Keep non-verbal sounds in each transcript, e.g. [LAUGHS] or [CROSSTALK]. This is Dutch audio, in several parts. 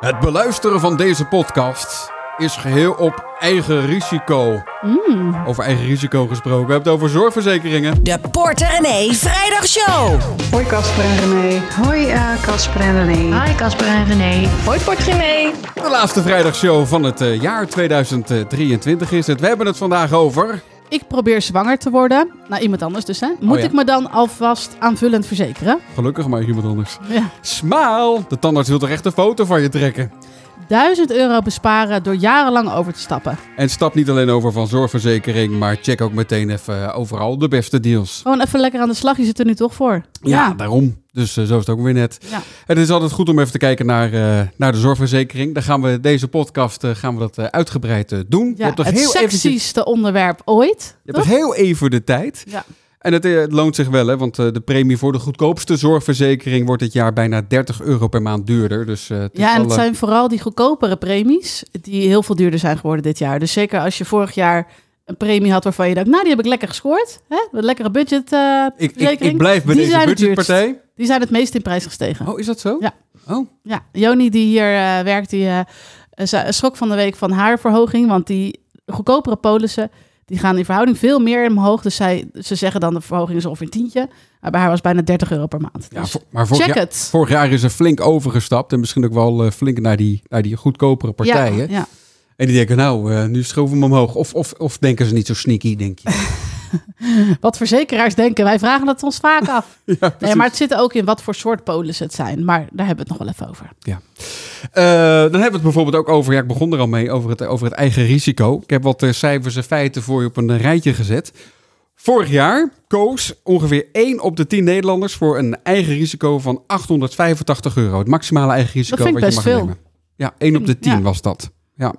Het beluisteren van deze podcast is geheel op eigen risico. Over eigen risico gesproken. We hebben het over zorgverzekeringen. De Porter René Vrijdagshow. Hoi Casper en René. Hoi eh, Casper en René. Hi Casper en René. Hoi Portremee. De laatste vrijdagshow van het eh, jaar 2023 is het. We hebben het vandaag over... Ik probeer zwanger te worden. Nou, iemand anders dus, hè? Moet ja. ik me dan alvast aanvullend verzekeren? Gelukkig maar iemand anders. Ja. Smaal! De tandarts wil toch echt een foto van je trekken? 1000 euro besparen door jarenlang over te stappen. En stap niet alleen over van zorgverzekering, maar check ook meteen even eh, overal de beste deals. Gewoon even lekker aan de slag. Je zit er nu toch voor. Ja, daarom. Dus eh, zo is het ook weer net. Ja. Het is altijd goed om even te kijken naar, eh, naar de zorgverzekering. Daar gaan we deze podcast gaan we dat uitgebreid doen. je hebt toch het heel eventjes, onderwerp ooit. je hebt toch heel even de tijd. Ja. En het, eh, het loont zich wel, hè, want eh, de premie voor de goedkoopste zorgverzekering wordt dit jaar bijna 30 euro per maand duurder. Dus, eh, het is Ja, en het zijn vooral die goedkopere premies die heel veel duurder zijn geworden dit jaar. Dus zeker als je vorig jaar een premie had waarvan je dacht, nou die heb ik lekker gescoord. Hè? Een lekkere budget eh, ik, ik, blijf bij Die deze budgetpartij. Die zijn het meest in prijs gestegen. Oh, is dat zo? Ja. Oh, Ja, Joni die hier werkt, die ze- schrok van de week van haar verhoging. Want die goedkopere polissen, die gaan in verhouding veel meer omhoog. Dus zij, ze zeggen dan de verhoging is ongeveer een tientje. Maar bij haar was bijna 30 euro per maand. ja, Dus maar vorig check jaar, het. vorig jaar is er flink overgestapt. En misschien ook wel eh, flink naar die, naar die goedkopere partijen. Ja, ja. En die denken, nou, eh, nu schroeven we hem omhoog. Of, of, of denken ze niet zo sneaky, denk je? [LAUGHS] Wat verzekeraars denken, wij vragen het ons vaak af. [LAUGHS] ja, nee, maar het zit ook in wat voor soort polissen het zijn. Maar daar hebben we het nog wel even over. Eh, dan hebben we het bijvoorbeeld ook over, ja, ik begon er al mee, over het, over het eigen risico. Ik heb wat eh, cijfers en feiten voor je op een rijtje gezet. Vorig jaar koos ongeveer 1 op de 10 Nederlanders voor een eigen risico van 885 euro. Het maximale eigen risico Dat wat je best mag veel. nemen. Ja, 1 op de 10 Ja. was dat. Ja.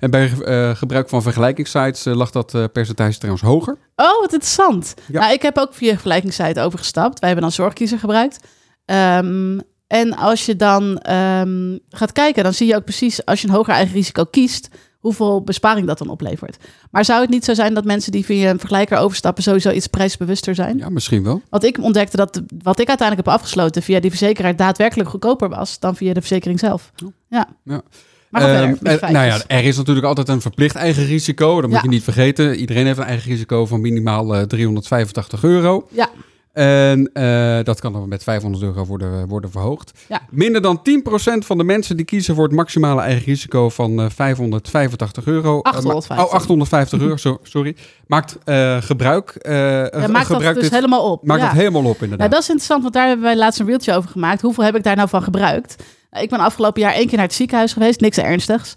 En bij eh, gebruik van vergelijkingssites eh, lag dat eh, percentage trouwens hoger. Oh, wat interessant. Ja. Nou, ik heb ook via vergelijkingssite overgestapt. Wij hebben dan zorgkiezer gebruikt. Ehm, en als je dan ehm, gaat kijken, dan zie je ook precies als je een hoger eigen risico kiest, hoeveel besparing dat dan oplevert. Maar zou het niet zo zijn dat mensen die via een vergelijker overstappen sowieso iets prijsbewuster zijn? Ja, misschien wel. Want ik ontdekte dat wat ik uiteindelijk heb afgesloten via die verzekeraar daadwerkelijk goedkoper was dan via de verzekering zelf. Ja. Ja. Maar verder Ehm, eh, nou ja, feitjes. er is natuurlijk altijd een verplicht eigen risico. Dat moet Ja. je niet vergeten. Iedereen heeft een eigen risico van minimaal eh, 385 euro. Ja. En eh, dat kan dan met 500 euro worden, worden verhoogd. Ja. Minder dan 10% van de mensen die kiezen voor het maximale eigen risico van eh 585 euro. eh, ma- 850. oh, 850 euro, so- sorry. Maakt eh, gebruik. eh Ja, eh, maakt dat gebruik dus dit- helemaal op. Maakt ja. het helemaal op, inderdaad. dat is interessant, want daar hebben wij laatst een reeltje over gemaakt. Hoeveel heb ik daar nou van gebruikt? Ik ben afgelopen jaar één keer naar het ziekenhuis geweest, niks ernstigs.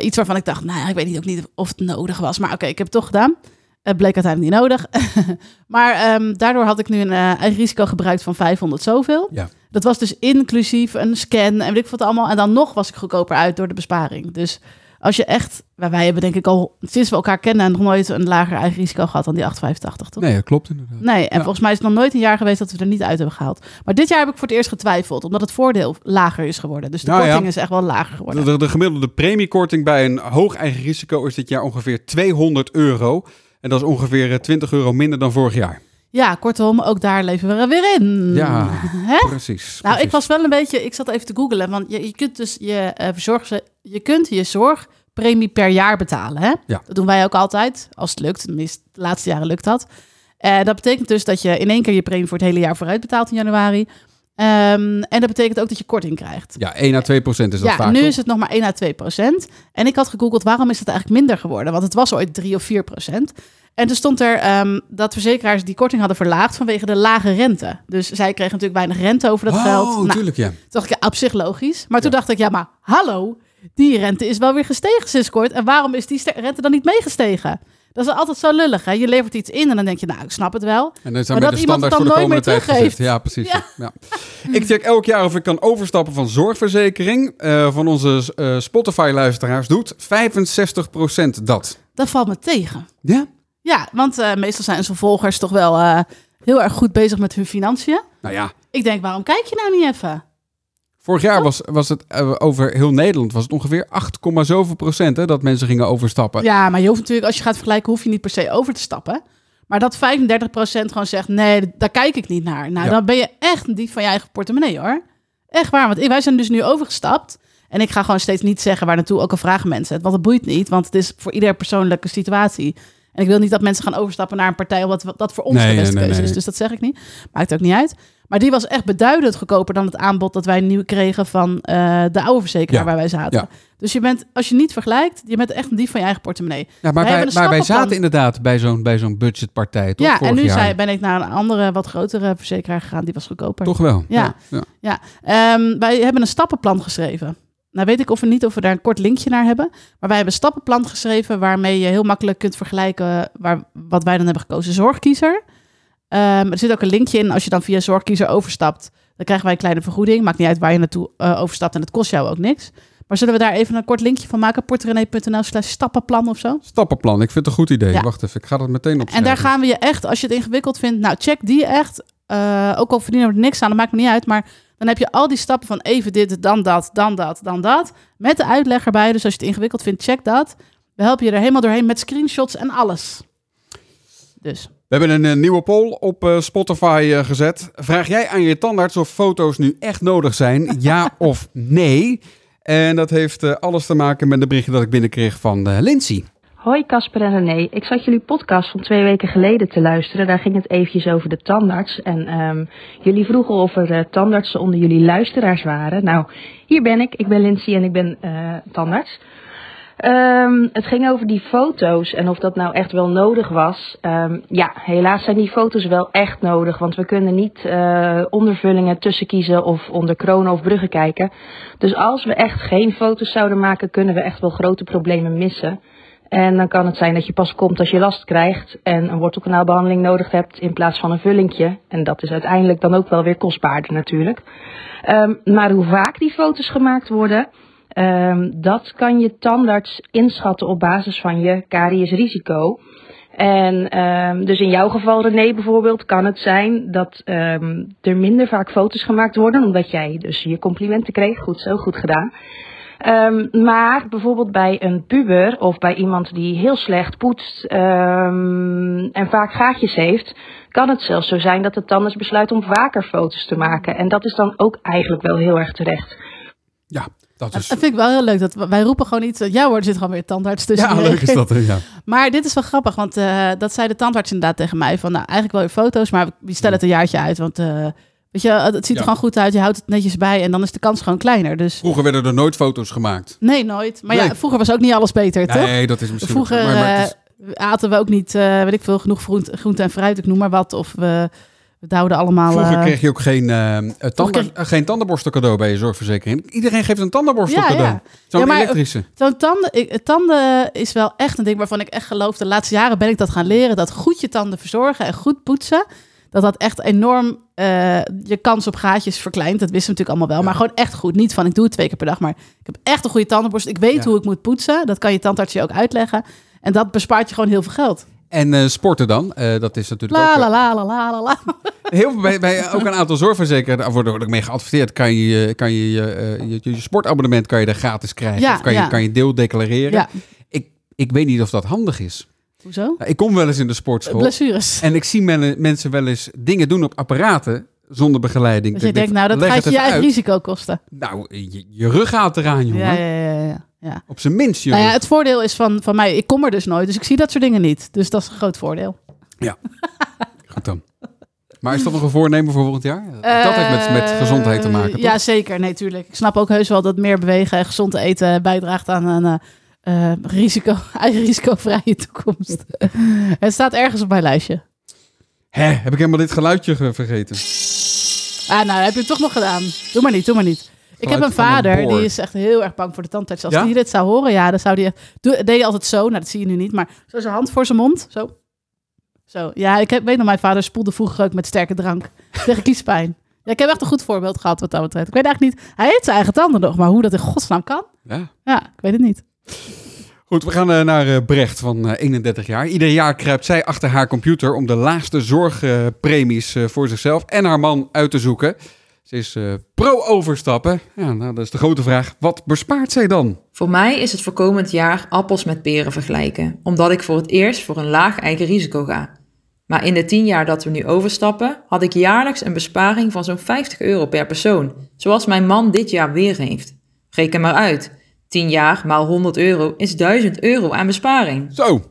Iets waarvan ik dacht, nou ja, ik weet niet, ook niet of het nodig was. Maar oké, ik heb het toch gedaan. Het bleek uiteindelijk niet nodig. [LAUGHS] maar ehm, daardoor had ik nu een eh, eigen risico gebruikt van 500 zoveel. Ja. Dat was dus inclusief een scan en weet ik wat allemaal. En dan nog was ik goedkoper uit door de besparing. Dus als je echt, wij wij hebben denk ik al sinds we elkaar kennen nog nooit een lager eigen risico gehad dan die 885, toch? Nee, dat klopt inderdaad. Nee, en Ja. volgens mij is het nog nooit een jaar geweest dat we er niet uit hebben gehaald. Maar dit jaar heb ik voor het eerst getwijfeld, omdat het voordeel lager is geworden. Dus de Nou ja. korting is echt wel lager geworden. De, de, de gemiddelde premiekorting bij een hoog eigen risico is dit jaar ongeveer 200 euro. En dat is ongeveer eh, 20 euro minder dan vorig jaar. Ja, kortom, ook daar leven we er weer in. Ja, [LAUGHS] Hè? precies. Nou, ik was wel een beetje, ik zat even te googlen, want je, je kunt dus je eh verzorg, je kunt je zorgpremie per jaar betalen. Hè? Ja. Dat doen wij ook altijd, als het lukt. Tenminste, de laatste jaren lukt dat. Eh, dat betekent dus dat je in één keer je premie voor het hele jaar vooruit betaalt in januari. Ehm, en dat betekent ook dat je korting krijgt. Ja, 1 à 2 procent is dat ja, vaak. nu toch? is het nog maar 1 à 2 procent. En ik had gegoogeld waarom is het eigenlijk minder geworden? Want het was ooit 3 of 4 procent. En toen stond er ehm, dat verzekeraars die korting hadden verlaagd vanwege de lage rente. Dus zij kregen natuurlijk weinig rente over dat oh, geld. Nou, natuurlijk ja. toen dacht ik, ja, op zich logisch. Maar toen Ja. dacht ik, ja, maar hallo, die rente is wel weer gestegen sinds kort. En waarom is die rente dan niet meegestegen? Dat is altijd zo lullig, hè? Je levert iets in en dan denk je, nou, ik snap het wel. En dan zijn Maar dat iemand het voor de dan nooit meer gezet. Ja, precies. Ja. Ja. [LAUGHS] Ik check elk jaar of ik kan overstappen van zorgverzekering. Eh, van onze eh, Spotify-luisteraars doet 65% dat. Dat valt me tegen. Ja? Ja, want eh, meestal zijn onze volgers toch wel heel erg goed bezig met hun financiën. Nou ja, Ik denk, waarom kijk je nou niet even? Vorig jaar was, was het eh, over heel Nederland was het ongeveer 8, zoveel procent hè, dat mensen gingen overstappen. Ja, maar je hoeft natuurlijk, als je gaat vergelijken, hoef je niet per se over te stappen. Maar dat 35% gewoon zegt, nee, daar kijk ik niet naar. Nou, Ja. dan ben je echt een dief van je eigen portemonnee, hoor. Echt waar, want wij zijn dus nu overgestapt. En ik ga gewoon steeds niet zeggen waar naartoe, ook al vragen mensen het. Want het boeit niet, want het is voor iedere persoonlijke situatie. En ik wil niet dat mensen gaan overstappen naar een partij, omdat dat voor ons Nee, de beste nee, nee, keuze is. Dus dat zeg ik niet. Maakt ook niet uit. Maar die was echt beduidend goedkoper dan het aanbod dat wij nu kregen van eh, de oude verzekeraar Ja, waar wij zaten. ja. Dus je bent, als je niet vergelijkt, je bent echt een dief van je eigen portemonnee. Ja, maar Wij maar wij zaten inderdaad bij zo'n, bij zo'n budgetpartij, toch? ja, vorig en nu jaar. zei, ben ik naar een andere, wat grotere verzekeraar gegaan. Die was goedkoper. Toch wel? Ja. ja. Ja, ehm, wij hebben een stappenplan geschreven. Nou weet ik of we niet of we daar een kort linkje naar hebben. Maar wij hebben een stappenplan geschreven waarmee je heel makkelijk kunt vergelijken waar, wat wij dan hebben gekozen. Zorgkiezer. Ehm, er zit ook een linkje in. Als je dan via Zorgkiezer overstapt, dan krijgen wij een kleine vergoeding. Maakt niet uit waar je naartoe eh, overstapt en het kost jou ook niks. Maar zullen we daar even een kort linkje van maken? porterenee.nl slash stappenplan of zo? Stappenplan, ik vind het een goed idee. Ja. Wacht even, ik ga dat meteen En opschrijven. daar gaan we je echt, als je het ingewikkeld vindt, nou check die echt. Eh, ook al verdienen we er niks aan, dat maakt me niet uit. Maar dan heb je al die stappen van even dit, dan dat, dan dat, dan dat. Met de uitleg erbij. Dus als je het ingewikkeld vindt, check dat. We helpen je er helemaal doorheen met screenshots en alles. Dus We hebben een, eh, nieuwe poll op eh, Spotify eh, gezet. Vraag jij aan je tandarts of foto's nu echt nodig zijn? [LAUGHS] Ja of nee? En dat heeft alles te maken met de berichtje dat ik binnenkreeg van eh, Lindsay. Hoi Casper en René. Ik zat jullie podcast van twee weken geleden te luisteren. Daar ging het eventjes over de tandarts. En ehm, jullie vroegen of er eh, tandartsen onder jullie luisteraars waren. Nou, hier ben ik. Ik ben Lindsay en ik ben eh, tandarts. Ehm, het ging over die foto's en of dat nou echt wel nodig was. Ehm, ja, helaas zijn die foto's wel echt nodig. Want we kunnen niet eh, ondervullingen tussen kiezen of onder kronen of bruggen kijken. Dus als we echt geen foto's zouden maken, kunnen we echt wel grote problemen missen. En dan kan het zijn dat je pas komt als je last krijgt en een wortelkanaalbehandeling nodig hebt in plaats van een vullingje. En dat is uiteindelijk dan ook wel weer kostbaarder natuurlijk. Ehm, maar hoe vaak die foto's gemaakt worden, ehm, dat kan je tandarts inschatten op basis van je kariesrisico. En ehm, dus in jouw geval, René, bijvoorbeeld, kan het zijn dat ehm, er minder vaak foto's gemaakt worden, omdat jij dus je complimenten kreeg. Goed zo, goed gedaan. Maar bijvoorbeeld bij een puber of bij iemand die heel slecht poetst en vaak gaatjes heeft, kan het zelfs zo zijn dat de tandarts besluit om vaker foto's te maken. En dat is dan ook eigenlijk wel heel erg terecht. Ja, dat is... dat vind ik wel heel leuk. Dat wij roepen gewoon iets. Ja hoor, er zit gewoon weer tandarts tussen. Ja, leuk is dat. hè, Ja. [LAUGHS] Maar dit is wel grappig, want eh, dat zei de tandarts inderdaad tegen mij. Van nou, eigenlijk wel je foto's, maar we stellen het een jaartje uit. Want eh, weet je, het ziet er Ja. gewoon goed uit. Je houdt het netjes bij en dan is de kans gewoon kleiner. Dus Vroeger werden er nooit foto's gemaakt. nee, nooit. Maar ja, Nee. vroeger was ook niet alles beter, toch? Nee, dat is misschien Vroeger maar- maar is- eh, aten we ook niet, eh, weet ik veel, genoeg groente, groente en fruit, ik noem maar wat. Of we, we douwden allemaal... Vroeger eh, kreeg je ook geen, tanden, kreeg- eh, geen tandenborstel cadeau bij je zorgverzekering. Iedereen geeft een tandenborstel Ja, cadeau. ja. Zo'n Ja, elektrische. Zo'n tanden, ik, tanden is wel echt een ding waarvan ik echt geloof. De laatste jaren ben ik dat gaan leren. Dat goed je tanden verzorgen en goed poetsen. Dat dat echt enorm je kans op gaatjes verkleint. Dat wisten we natuurlijk allemaal wel. Maar gewoon echt goed. Niet van ik doe het twee keer per dag. Maar ik heb echt een goede tandenborstel. Ik weet hoe ik moet poetsen. Dat kan je tandarts je ook uitleggen. En dat bespaart je gewoon heel veel geld. En eh, sporten dan, eh, dat is natuurlijk La ook... la eh, la la la la la. [LAUGHS] Heel veel bij, bij ook een aantal zorgverzekeraars, daar wordt er mee geadverteerd, kan je kan je, je, je, je sportabonnement kan je er gratis krijgen. Ja, of kan je, kan je deel declareren. Ja, Ik, ik weet niet of dat handig is. hoezo? Nou, Ik kom wel eens in de sportschool Blessures. en ik zie men- mensen wel eens dingen doen op apparaten zonder begeleiding. Dat je Ik denk, denkt, nou, dat gaat je eigen uit. risico kosten. Nou, je, je rug gaat eraan, jongen. Ja, ja, ja, ja, ja. Op zijn minst, Nou jongen. ja, het voordeel is van, van mij, ik kom er dus nooit. Dus ik zie dat soort dingen niet. Dus dat is een groot voordeel. Goed dan. Maar is dat nog een voornemen voor volgend jaar? dat heeft met, met gezondheid te maken, toch? Eh, Ja, zeker. Nee, tuurlijk. Ik snap ook heus wel dat meer bewegen en gezond eten bijdraagt aan een eh, eh, risico, [LAUGHS] eigen risicovrije toekomst. [LAUGHS] het staat ergens op mijn lijstje. Hè, heb ik helemaal dit geluidje ge- vergeten? Ah, nou, heb je het toch nog gedaan. Doe maar niet, doe maar niet. Ik heb Geluid een vader, die is echt heel erg bang voor de tandarts. Als Ja? die dit zou horen, ja, dan zou die... Doe, deed hij altijd zo, nou dat zie je nu niet, maar zo zijn hand voor zijn mond, zo. Zo, ja, ik heb, weet nog, mijn vader spoelde vroeger ook met sterke drank [LAUGHS] tegen kiespijn. Ja, ik heb echt een goed voorbeeld gehad wat dat betreft. Ik weet eigenlijk niet, hij heeft zijn eigen tanden nog, maar hoe dat in godsnaam kan? Ja. Ja, ik weet het niet. We gaan eh, naar eh, Brecht van eh, 31 jaar. Ieder jaar kruipt zij achter haar computer om de laagste zorgpremies eh, voor zichzelf en haar man uit te zoeken. Ze is eh, pro-overstappen. Ja, nou, dat is de grote vraag. Wat bespaart zij dan? Voor mij is het voor komend jaar appels met peren vergelijken, omdat ik voor het eerst voor een laag eigen risico ga. Maar in de 10 jaar dat we nu overstappen, had ik jaarlijks een besparing van zo'n 50 euro per persoon, zoals mijn man dit jaar weer heeft. Reken maar uit. 10 jaar maal 100 euro is 1000 euro aan besparing. Zo.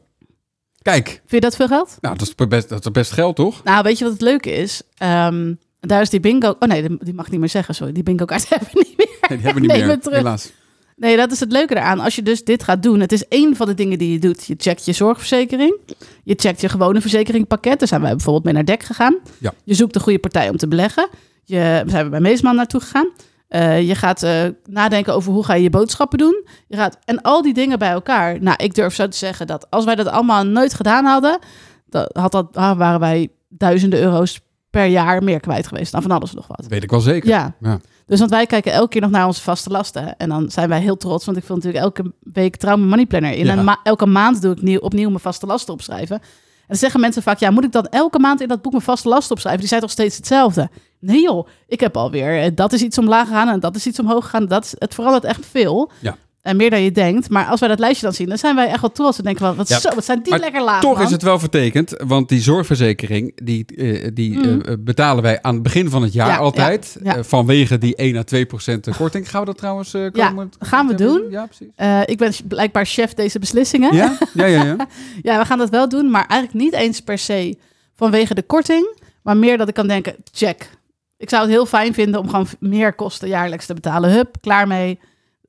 Kijk, Vind je dat veel geld? nou, dat is best, dat is best geld, toch? Nou, weet je wat het leuke is? Ehm, daar is die bingo... Oh nee, die mag ik niet meer zeggen, sorry. Die bingo kaart [LAUGHS] hebben we niet meer. Nee, die hebben we niet meer, terug. helaas. Nee, dat is het leuke eraan. Als je dus dit gaat doen, het is één van de dingen die je doet. Je checkt je zorgverzekering. Je checkt je gewone verzekeringpakket. Daar zijn wij bijvoorbeeld mee naar DEC gegaan. Ja. Je zoekt de goede partij om te beleggen. Je, we zijn bij Meesman naartoe gegaan. Eh, je gaat eh, nadenken over hoe ga je je boodschappen doen. Je gaat, en al die dingen bij elkaar. Nou, ik durf zo te zeggen dat als wij dat allemaal nooit gedaan hadden... Had dat, ah, waren wij duizenden euro's per jaar meer kwijt geweest. Dan van alles nog wat. Dat weet ik wel zeker. Ja. Ja. Dus want wij kijken elke keer nog naar onze vaste lasten. En dan zijn wij heel trots, want ik vul natuurlijk elke week mijn money planner in. Ja. En ma- elke maand doe ik nieuw, opnieuw mijn vaste lasten opschrijven. En dan zeggen mensen vaak, ja, moet ik dan elke maand in dat boek mijn vaste lasten opschrijven? Die zijn toch steeds hetzelfde? Nee joh, ik heb alweer, eh, dat is iets omlaag gegaan en dat is iets omhoog gegaan. Dat is, het verandert echt veel. Ja. En meer dan je denkt. Maar als wij dat lijstje dan zien, dan zijn wij echt wel trots. En denken we, wat, Ja, zo, wat zijn die lekker laag, Toch man. is het wel vertekend, want die zorgverzekering, die, eh, die Mm. eh, betalen wij aan het begin van het jaar Ja, altijd. ja, vanwege die 1 à 2 procent korting. Gaan we dat trouwens eh Ja, komen? gaan we doen. Ja, precies. Ik ben blijkbaar chef deze beslissingen. Ja, [LAUGHS] ja, ja. ja. Ja, we gaan dat wel doen, maar eigenlijk niet eens per se vanwege de korting, maar meer dat ik kan denken, check. Ik zou het heel fijn vinden om gewoon meer kosten jaarlijks te betalen. Hup, klaar mee.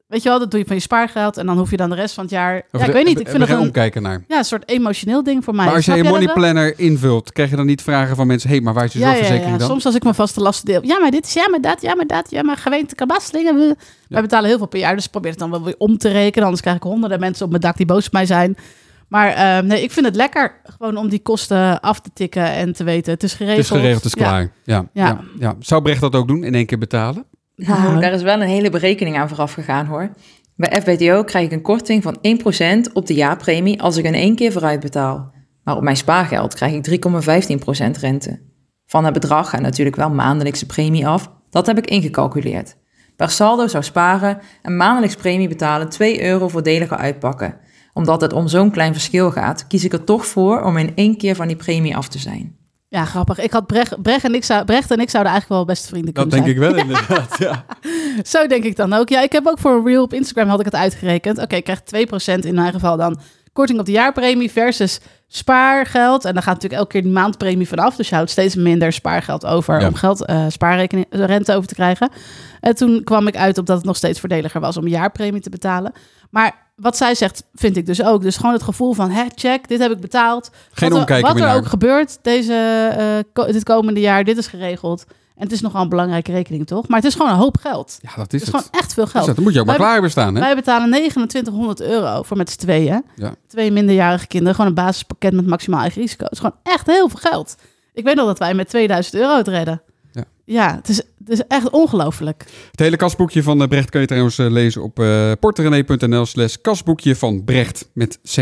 Weet je wel, dat doe je van je spaargeld en dan hoef je dan de rest van het jaar... Ja, ik weet niet, ik vind dat omkijken naar. ja, een soort emotioneel ding voor mij. Maar als Snap je jij money planner invult, krijg je dan niet vragen van mensen: hé, hey, maar waar is je Ja, zorgverzekering ja. dan? Soms als ik mijn vaste lasten deel. Ja, maar dit is, ja, maar dat, ja, maar dat. Ja, maar gemeente belastingen. we- Wij betalen heel veel per jaar, dus probeer het dan wel weer om te rekenen. Anders krijg ik honderden mensen op mijn dak die boos op mij zijn. Maar eh, nee, ik vind het lekker gewoon om die kosten af te tikken en te weten. Het is Het geregeld. is geregeld, het is Ja. klaar. Ja. Ja. Ja. Ja, Zou Brecht dat ook doen? In één keer betalen? Nou, daar is wel een hele berekening aan vooraf gegaan hoor. Bij FBTO krijg ik een korting van 1% op de jaarpremie als ik in één keer vooruit betaal. Maar op mijn spaargeld krijg ik 3,15% rente. Van het bedrag gaat natuurlijk wel maandelijkse premie af. Dat heb ik ingecalculeerd. Per saldo zou sparen en maandelijks premie betalen 2 euro voordeliger uitpakken. Omdat het om zo'n klein verschil gaat, kies ik er toch voor om in één keer van die premie af te zijn. Ja, grappig. Ik had Brecht, Brecht, en ik zou, Brecht en ik zouden eigenlijk wel beste vrienden Dat kunnen denk zijn. ik wel, inderdaad. Ja. [LAUGHS] Zo denk ik dan ook. Ja, ik heb ook voor een reel op Instagram had ik het uitgerekend. Oké, ik krijg 2% in mijn geval dan korting op de jaarpremie versus spaargeld. En dan gaat natuurlijk elke keer die maandpremie vanaf. Dus je houdt steeds minder spaargeld over Ja. om geld, eh, spaarrekening, rente over te krijgen. En toen kwam ik uit op dat het nog steeds voordeliger was om jaarpremie te betalen. Maar wat zij zegt, vind ik dus ook. Dus gewoon het gevoel van, hè, check, dit heb ik betaald. Geen wat er, Wat er ook gebeurt deze, eh, ko- dit komende jaar, dit is geregeld. En het is nogal een belangrijke rekening, toch? Maar het is gewoon een hoop geld. Ja, dat Het is is het. gewoon echt veel Dat is geld. het. Dan moet je ook maar Wij- klaar bestaan, hè? Wij betalen 2900 euro voor met z'n tweeën. Ja. Twee minderjarige kinderen. Gewoon een basispakket met maximaal eigen risico. Het is gewoon echt heel veel geld. Ik weet nog dat wij met 2000 euro het redden. Ja. Het is, het is echt ongelooflijk. Het hele kasboekje van eh, Brecht kun je trouwens eh, lezen op uh, porterenee.nl slash kasboekje van Brecht met CH.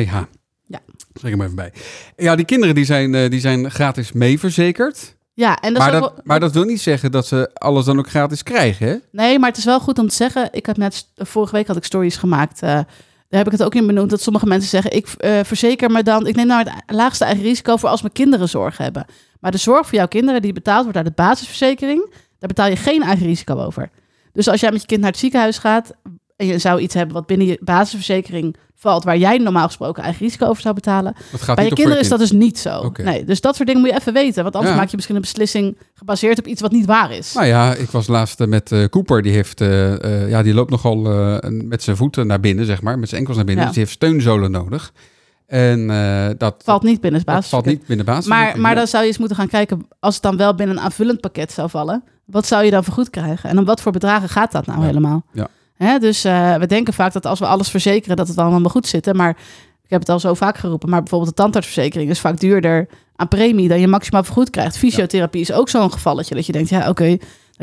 Ja. Zeg hem even bij. Ja, die kinderen die zijn, eh, die zijn gratis meeverzekerd. Ja, en dat Maar dat, wel- maar dat wil niet zeggen dat ze alles dan ook gratis krijgen, hè? Nee, maar het is wel goed om te zeggen. Ik heb net vorige week had ik stories gemaakt. eh, daar heb ik het ook in benoemd dat sommige mensen zeggen: ik eh, verzeker me dan. Ik neem nou het laagste eigen risico voor als mijn kinderen zorg hebben. Maar de zorg voor jouw kinderen die betaald wordt uit de basisverzekering, daar betaal je geen eigen risico over. Dus als jij met je kind naar het ziekenhuis gaat en je zou iets hebben wat binnen je basisverzekering valt, waar jij normaal gesproken eigen risico over zou betalen, bij je kinderen is dat dus niet zo. Nee, dus dat soort dingen moet je even weten, want anders Ja. maak je misschien een beslissing gebaseerd op iets wat niet waar is. Nou ja, ik was laatst eh, met eh, Cooper. Die, heeft, eh, ja, die loopt nogal met zijn voeten naar binnen, zeg maar. Met zijn enkels naar binnen. Ja. Dus die heeft steunzolen nodig. En eh, dat valt niet binnen het basis. valt niet binnen basis. Maar, maar dan zou je eens moeten gaan kijken, als het dan wel binnen een aanvullend pakket zou vallen, wat zou je dan vergoed krijgen? En om wat voor bedragen gaat dat nou Ja. helemaal? Ja. Hè, dus eh, we denken vaak dat als we alles verzekeren, dat het allemaal goed zit. Maar ik heb het al zo vaak geroepen, maar bijvoorbeeld de tandartsverzekering is vaak duurder aan premie dan je maximaal vergoed krijgt. Fysiotherapie is ook zo'n gevalletje dat je denkt, ja oké,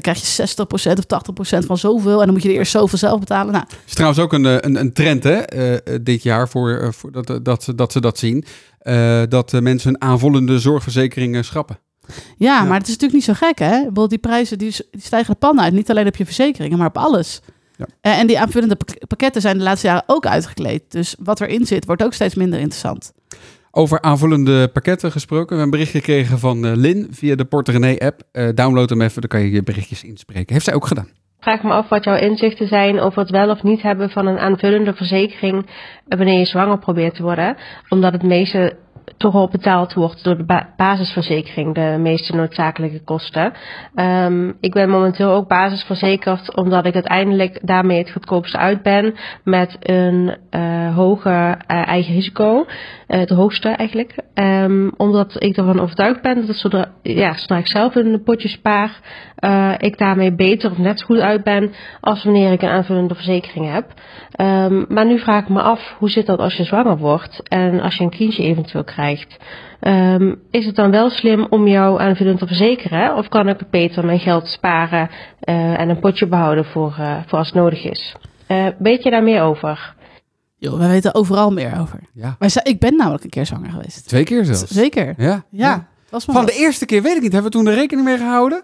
dan krijg je 60% of 80% van zoveel en dan moet je er eerst zoveel zelf betalen. Nou, is trouwens ook een, eh, een, een trend hè, eh, eh, dit jaar voor, voor dat, dat, dat, ze- dat zien. Dat mensen hun aanvullende zorgverzekeringen schrappen. Ja, Ja. maar het is natuurlijk niet zo gek, hè? Bijvoorbeeld die prijzen die, die stijgen de pan uit. Niet alleen op je verzekeringen, maar op alles. Ja. En die aanvullende pak- pakketten zijn de laatste jaren ook uitgekleed. Dus wat erin zit, wordt ook steeds minder interessant. Over aanvullende pakketten gesproken. We hebben een bericht gekregen van eh, Lin via de Porterenee app. Eh, download hem even, dan kan je je berichtjes inspreken. Heeft zij ook gedaan. vraag me af wat jouw inzichten zijn over het wel of niet hebben van een aanvullende verzekering eh, wanneer je zwanger probeert te worden. Omdat het meeste toch al betaald wordt door de ba- basisverzekering, de meeste noodzakelijke kosten. Ehm, ik ben momenteel ook basisverzekerd omdat ik uiteindelijk daarmee het goedkoopste uit ben met een eh hoger eh, eigen risico, eh, het hoogste eigenlijk. Ehm, omdat ik ervan overtuigd ben dat zodra, ja, ik zelf een potje spaar, ik daarmee beter of net zo goed uit ben als wanneer ik een aanvullende verzekering heb. Ehm, maar nu vraag ik me af, hoe zit dat als je zwanger wordt en als je een kindje eventueel krijgt? Ehm, is het dan wel slim om jou aanvullend te verzekeren? Of kan ik beter mijn geld sparen eh, en een potje behouden voor, eh, voor als het nodig is? Eh, weet je daar meer over? Joh, we weten overal meer over. Ja. Zijn, ik ben namelijk een keer zwanger geweest. Twee keer zelfs. Zeker. Ja. Ja. Was maar Van wat. de eerste keer weet ik niet. Hebben we toen er rekening mee gehouden?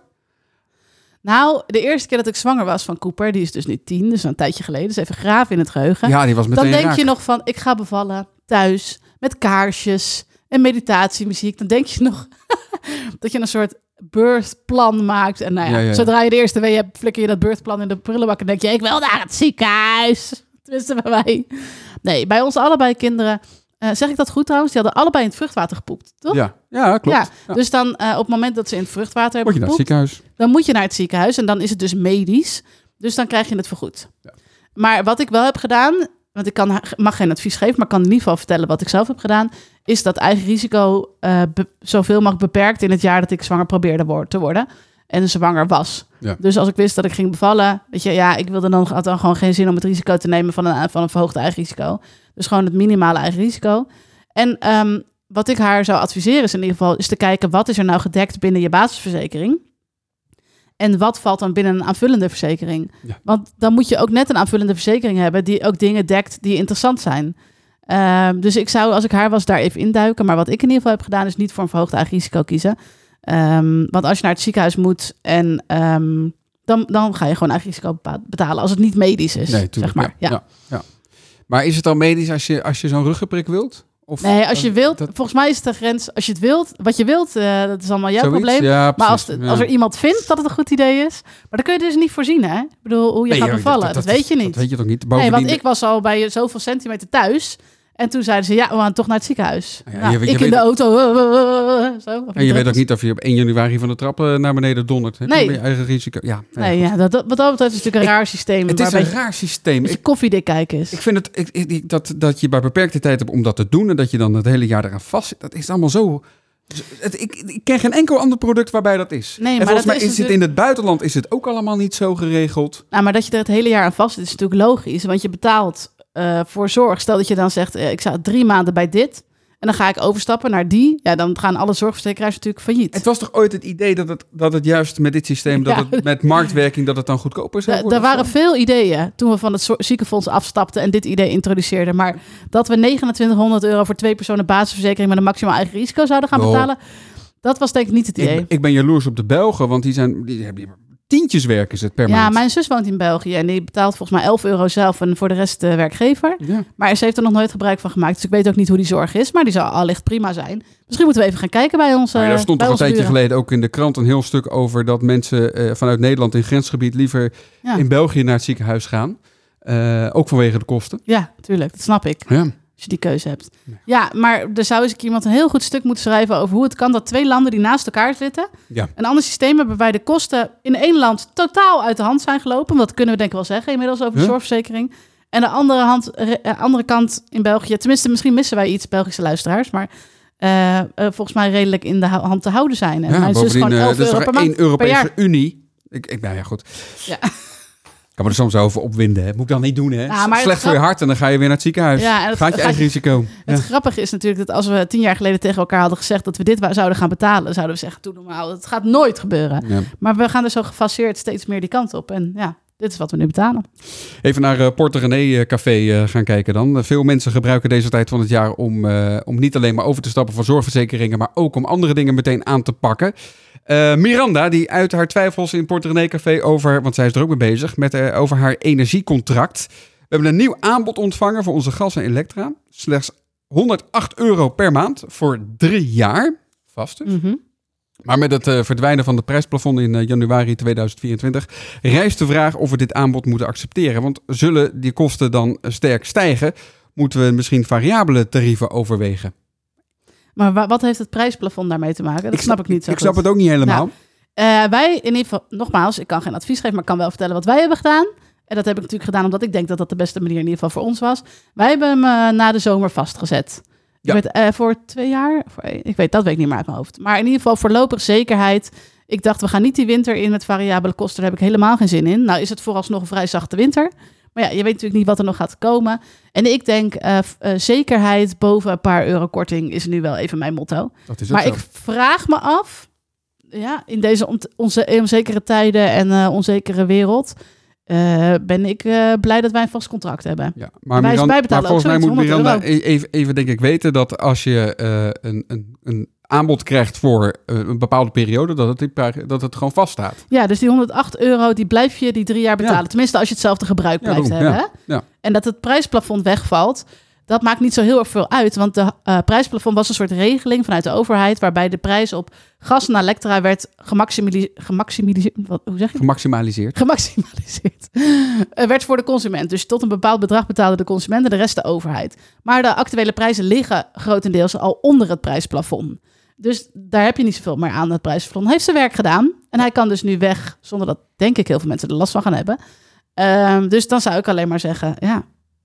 Nou, de eerste keer dat ik zwanger was van Cooper, die is dus nu tien, dus een tijdje geleden, dus even graven in het geheugen. Ja, die was meteen dan denk raak. je nog van, ik ga bevallen thuis met kaarsjes en meditatiemuziek. Dan denk je nog [LAUGHS] dat je een soort birthplan maakt. En nou ja, Ja, ja, ja. zodra je de eerste wee hebt, flikker je dat birthplan in de prullenbak en denk je, ik wil naar het ziekenhuis. [LAUGHS] Tenminste bij mij. Nee, bij ons allebei kinderen, eh, zeg ik dat goed trouwens, die hadden allebei in het vruchtwater gepoept, toch? Ja, ja klopt. Ja, dus dan eh, op het moment dat ze in het vruchtwater hebben je naar het gepoept, ziekenhuis. dan moet je naar het ziekenhuis en dan is het dus medisch. Dus dan krijg je het vergoed. Ja. Maar wat ik wel heb gedaan, want ik kan, mag geen advies geven, maar kan in ieder geval vertellen wat ik zelf heb gedaan, is dat eigen risico be- zoveel mogelijk beperkt in het jaar dat ik zwanger probeerde wo- te worden en zwanger was. Ja. Dus als ik wist dat ik ging bevallen, weet je, ja, ik wilde dan, had dan gewoon geen zin om het risico te nemen van een, van een verhoogd eigen risico. Dus gewoon het minimale eigen risico. En ehm, wat ik haar zou adviseren is in ieder geval is te kijken wat is er nou gedekt binnen je basisverzekering. En wat valt dan binnen een aanvullende verzekering? Ja. Want dan moet je ook net een aanvullende verzekering hebben die ook dingen dekt die interessant zijn. Ehm, dus ik zou, als ik haar was, daar even induiken. Maar wat ik in ieder geval heb gedaan, is niet voor een verhoogd eigen risico kiezen. Ehm, want als je naar het ziekenhuis moet en ehm, dan, dan ga je gewoon eigen risico betalen als het niet medisch is. Nee, tuurlijk. zeg maar. ja, Ja. ja, ja. Maar is het dan medisch als je, als je zo'n ruggenprik wilt? Of, Nee, als je wilt, dat- volgens mij is de grens. Als je het wilt, wat je wilt, eh, dat is allemaal jouw zoiets? probleem. Ja, Maar als, als er iemand vindt dat het een goed idee is, maar dan kun je dus niet voorzien, hè? Ik bedoel, hoe je Nee, gaat bevallen, dat, weet je niet. Dat weet je toch niet? nee, Bovendien, want ik was al bij zoveel centimeter thuis. En toen zeiden ze, ja, we gaan toch naar het ziekenhuis. Ja, Nou, je ik je in de auto. eh, eh, eh, zo, en je weet ook druppels. niet of je op 1 januari van de trappen naar beneden dondert. Heb Nee. je eigen risico. Ja, Nee, ja, dat, dat, wat dat betreft is het natuurlijk een raar systeem. Het is een raar systeem. je Ik, koffiedik kijken is. ik vind het ik, dat, dat je bij beperkte tijd hebt om dat te doen en dat je dan het hele jaar eraan vast zit. Dat is allemaal zo. Het, ik, ik ken geen enkel ander product waarbij dat is. Nee, en maar volgens dat mij is is het in het buitenland is het ook allemaal niet zo geregeld. Nou, maar dat je er het hele jaar aan vast zit, is natuurlijk logisch. Want je betaalt eh, voor zorg. Stel dat je dan zegt, eh, ik sta drie maanden bij dit. En dan ga ik overstappen naar die. Ja, dan gaan alle zorgverzekeraars natuurlijk failliet. Het was toch ooit het idee dat het, dat het juist met dit systeem, dat Ja. het met marktwerking, dat het dan goedkoper zou worden? er waren veel ideeën toen we van het ziekenfonds afstapten en dit idee introduceerden. Maar dat we 2900 euro voor twee personen basisverzekering met een maximaal eigen risico zouden gaan betalen, dat was denk ik niet het idee. ik, ik ben jaloers op de Belgen, want die, zijn, die hebben tientjes werk is het per ja, maand. mijn zus woont in België en die betaalt volgens mij 11 euro zelf en voor de rest de werkgever. Ja. Maar ze heeft er nog nooit gebruik van gemaakt, dus ik weet ook niet hoe die zorg is. Maar die zou allicht prima zijn. Misschien moeten we even gaan kijken bij ons. Ja, eh, er stond toch een tijdje buren. geleden ook in de krant een heel stuk over dat mensen eh, vanuit Nederland in grensgebied liever Ja. in België naar het ziekenhuis gaan. Eh, ook vanwege de kosten. Ja, tuurlijk, dat snap ik. Ja. Als je die keuze hebt. Ja, maar er zou eens iemand een heel goed stuk moeten schrijven over hoe het kan dat twee landen die naast elkaar zitten Ja. een ander systeem hebben waarbij de kosten in één land totaal uit de hand zijn gelopen. Dat kunnen we denk ik wel zeggen inmiddels over de zorgverzekering. En de andere, hand, eh, andere kant in België, tenminste misschien missen wij iets Belgische luisteraars, maar eh, eh, volgens mij redelijk in de hand te houden zijn. En Ja, mijn zus gewoon eh, 11 dat is euro per Europese jaar. Unie. Ik, ik, nou ja, goed. Ja. Ik kan me er soms over opwinden. Hè. Moet ik dan niet doen, hè? Ja, het Slecht voor je hart en dan ga je weer naar het ziekenhuis. Ja, het- Gaat je eigen risico. Het Ja. grappige is natuurlijk dat als we tien jaar geleden tegen elkaar hadden gezegd dat we dit zouden gaan betalen, zouden we zeggen, doe normaal, het gaat nooit gebeuren. Ja. Maar we gaan er zo gefaseerd steeds meer die kant op. En ja, dit is wat we nu betalen. Even naar eh, Porte René eh, Café eh, gaan kijken dan. Veel mensen gebruiken deze tijd van het jaar om, om niet alleen maar over te stappen van zorgverzekeringen, maar ook om andere dingen meteen aan te pakken. Miranda, die uit haar twijfels in Porte René Café over, want zij is er ook mee bezig, met, over haar energiecontract. We hebben een nieuw aanbod ontvangen voor onze gas en elektra. Slechts 108 euro per maand voor drie jaar. Vast dus. Mhm. Maar met het eh, verdwijnen van de prijsplafond in eh, januari 2024 rijst de vraag of we dit aanbod moeten accepteren. Want zullen die kosten dan eh, sterk stijgen, moeten we misschien variabele tarieven overwegen. Maar wa- wat heeft het prijsplafond daarmee te maken? Dat snap ik niet zo Ik snap goed. het ook niet helemaal. Nou, wij in ieder geval, nogmaals, ik kan geen advies geven, maar ik kan wel vertellen wat wij hebben gedaan. En dat heb ik natuurlijk gedaan omdat ik denk dat dat de beste manier in ieder geval voor ons was. Wij hebben hem na de zomer vastgezet. Ja. Eh, voor twee jaar, voor, ik weet, dat weet ik niet meer uit mijn hoofd. Maar in ieder geval voorlopig zekerheid. Ik dacht, we gaan niet die winter in met variabele kosten. Daar heb ik helemaal geen zin in. Nou is het vooralsnog een vrij zachte winter. Maar ja, je weet natuurlijk niet wat er nog gaat komen. En ik denk, eh, eh, zekerheid boven een paar euro korting is nu wel even mijn motto. Dat is Maar zo. ik vraag me af, ja, in deze on- onze onzekere tijden en onzekere wereld, eh, ben ik eh, blij dat wij een vast contract hebben. Ja, maar, Wij- maar volgens mij moet zoiets, 100 Miranda e- even, even denk ik weten dat als je eh, een, een, een aanbod krijgt voor een bepaalde periode, dat het, dat het gewoon vaststaat. Ja, dus die 10008 euro, die blijf je die drie jaar betalen. Ja. Tenminste, als je hetzelfde gebruik Ja, blijft daarom, hebben. ja. Ja. En dat het prijsplafond wegvalt, dat maakt niet zo heel erg veel uit. Want de eh, prijsplafond was een soort regeling vanuit de overheid... waarbij de prijs op gas en elektra werd gemaximaliseerd. wat, hoe zeg je? Gemaximaliseerd. gemaximaliseerd. [LAUGHS] Eh, werd voor de consument. Dus tot een bepaald bedrag betaalde de consument en de rest de overheid. Maar de actuele prijzen liggen grotendeels al onder het prijsplafond. Dus daar heb je niet zoveel meer aan. Het prijsplafond heeft zijn werk gedaan. En hij kan dus nu weg, zonder dat denk ik heel veel mensen er last van gaan hebben. Ehm, dus dan zou ik alleen maar zeggen, ja,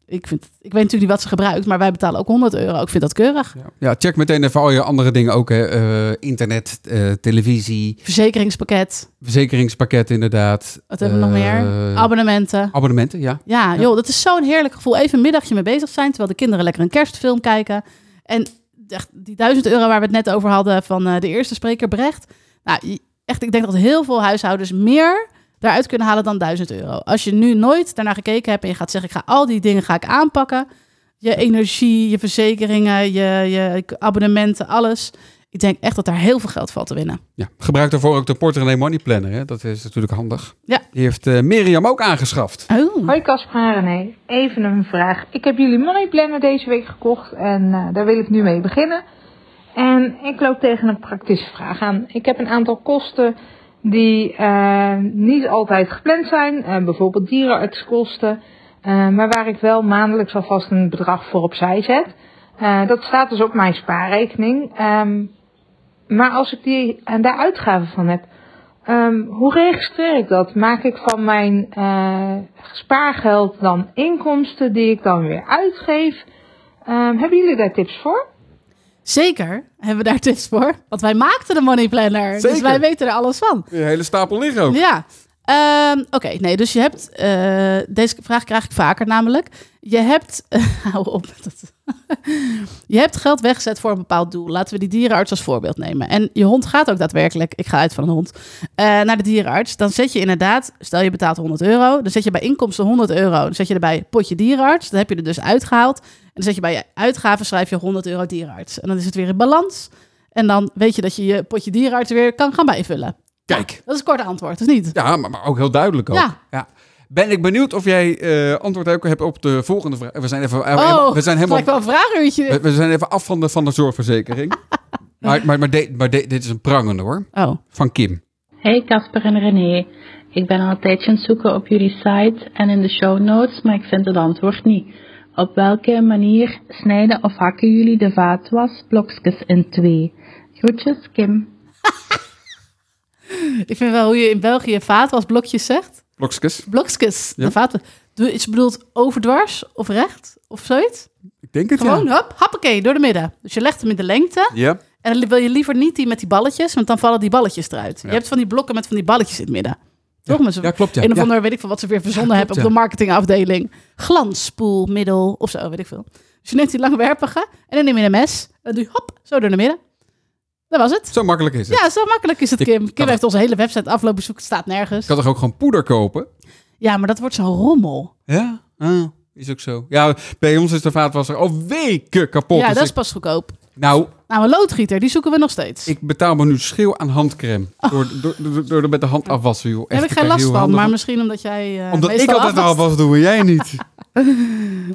ik, vind, ik weet natuurlijk niet wat ze gebruikt, maar wij betalen ook 100 euro. Ik vind dat keurig. Ja. ja, check meteen even al je andere dingen ook. Hè. Eh, internet, eh, televisie, Verzekeringspakket, verzekeringspakket inderdaad. wat hebben we nog meer? Eh, Abonnementen. abonnementen, ja. Ja, joh, dat is zo'n heerlijk gevoel. Even een middagje mee bezig zijn, terwijl de kinderen lekker een kerstfilm kijken. En echt die duizend euro waar we het net over hadden van de eerste spreker, Brecht. Nou, echt, ik denk dat heel veel huishoudens meer daaruit kunnen halen dan 1000 euro. Als je nu nooit daarnaar gekeken hebt en je gaat zeggen, ik ga al die dingen ga ik aanpakken. Je energie, je verzekeringen, je, je abonnementen, alles. Ik denk echt dat daar heel veel geld valt te winnen. ja. Gebruik daarvoor ook de Porter Money Planner. Hè. Dat is natuurlijk handig. Ja. Die heeft eh, Mirjam ook aangeschaft. Oh. Hoi Casper en René, even een vraag. Ik heb jullie Money Planner deze week gekocht en eh, daar wil ik nu mee beginnen. En ik loop tegen een praktische vraag aan. Ik heb een aantal kosten die eh, niet altijd gepland zijn, eh, bijvoorbeeld dierenartskosten, eh, maar waar ik wel maandelijks alvast een bedrag voor opzij zet. Dat staat dus op mijn spaarrekening. Ehm, maar als ik die, en daar uitgaven van heb, Ehm, hoe registreer ik dat? Maak ik van mijn spaargeld dan inkomsten die ik dan weer uitgeef? Ehm, hebben jullie daar tips voor? Zeker hebben we daar tips voor. Want wij maakten de money planner. Dus wij weten er alles van. Een hele stapel liggen ook. Ja. Ehm, Oké, nee, dus je hebt... eh, deze vraag krijg ik vaker namelijk. Je hebt... [LAUGHS] hou op [LAUGHS] je hebt geld weggezet voor een bepaald doel. Laten we die dierenarts als voorbeeld nemen. En je hond gaat ook daadwerkelijk... Ik ga uit van een hond. eh, naar de dierenarts. Dan zet je inderdaad... Stel je betaalt 100 euro. Dan zet je bij inkomsten 100 euro. Dan zet je erbij potje dierenarts. Dan heb je er dus uitgehaald. En dan zet je bij je uitgaven schrijf je 100 euro dierenarts. En dan is het weer in balans. En dan weet je dat je je potje dierenarts weer kan gaan bijvullen. Kijk. Dat is een kort antwoord, of niet? Ja, maar, maar ook heel duidelijk ook. Ja. Ben ik benieuwd of jij eh, antwoord ook hebt op de volgende vraag. We zijn even, Oh, we zijn helemaal, wel een vraaguurtje. we, we zijn even af van de, van de zorgverzekering. [LAUGHS] maar maar, maar, de- maar de- dit is een prangende hoor. Oh, Van Kim. Hey Casper en René. Ik ben al een tijdje aan het zoeken op jullie site en in de show notes, maar ik vind het antwoord niet. Op welke manier snijden of hakken jullie de vaatwasblokjes in twee? Groetjes, Kim. [LAUGHS] ik vind wel hoe je in België vaatwasblokjes zegt. Blokjes. Ja. De vaat... Doe iets bedoeld overdwars of recht of zoiets? Ik denk het Gewoon, ja. hop, hoppakee, door de midden. Dus je legt hem in de lengte. Ja. En dan wil je liever niet die met die balletjes, want dan vallen die balletjes eruit. Je hebt van die blokken met van die balletjes in het midden. Toch? Met Ja, klopt ja. een of ander, weet ik veel wat ze weer verzonnen hebben op de marketingafdeling. Glansspoelmiddel of zo, weet ik veel. Dus je neemt die langwerpige en dan neem je een mes. En dan doe je hop, zo door de midden. Dat was het. Zo makkelijk is het. Ja, zo makkelijk is het, Kim. Kim heeft onze hele website aflopen zoeken, het staat nergens. Ik kan toch ook gewoon poeder kopen? Ja, maar dat wordt zo'n rommel. Ja. Ah, is ook zo. Ja, bij ons is de vaatwasser al weken kapot. ja, Dus dat is ik- pas goedkoop. Nou, Nou, een loodgieter, die zoeken we nog steeds. ik betaal me nu schil aan handcrème. Door, door, door, door er met de hand afwassen, joh. Daar heb Echt, ik geen last van, maar misschien omdat jij. eh, Omdat ik altijd afwas doe en jij niet. [LAUGHS] [LAUGHS]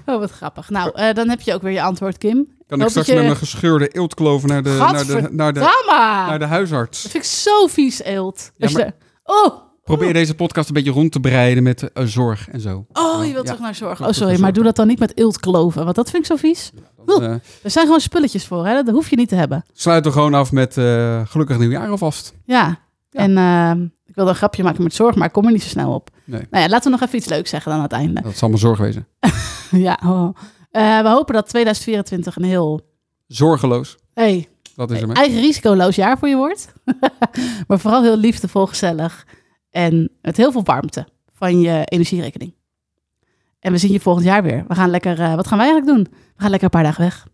Oh, wat grappig. Nou, eh, dan heb je ook weer je antwoord, Kim. Kan ik Hoop straks je- met mijn gescheurde eeltkloven naar de, naar de, naar de, naar de huisarts? Dat vind ik zo vies, eelt. Ja, maar- Oh, Probeer deze podcast een beetje rond te breiden met eh, zorg en zo. oh, je wilt Ja. terug naar zorg. Oh, sorry, maar zorg. doe dat dan niet met eeltkloven, want dat vind ik zo vies. Eh, er zijn gewoon spulletjes voor, hè? Dat hoef je niet te hebben. sluit er gewoon af met eh, gelukkig nieuwjaar alvast. Ja, en ehm, ik wilde een grapje maken met zorg, maar ik kom er niet zo snel op. Nee. Nou ja, laten we nog even iets leuks zeggen dan aan het einde. Dat zal mijn zorg wezen. [LAUGHS] ja, oh. Eh, we hopen dat 2024 een heel Zorgeloos. hey, Dat is hè? eigen risicoloos jaar voor je wordt. [LAUGHS] maar vooral heel liefdevol, gezellig en met heel veel warmte van je energierekening. En we zien je volgend jaar weer. We gaan lekker, eh, wat gaan wij eigenlijk doen? We gaan lekker een paar dagen weg.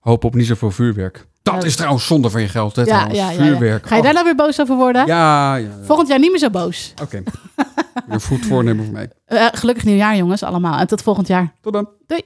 Hoop op niet zoveel vuurwerk. Dat Ja. is trouwens zonde van je geld, hè, Ja, ja, ja, ja. vuurwerk. Ga je daar nou weer boos over worden? Ja, ja, ja. Volgend jaar niet meer zo boos. Oké. Een goed voornemen voor mij. [LAUGHS] Eh, gelukkig nieuwjaar jongens allemaal. En tot volgend jaar. Tot dan. Doei.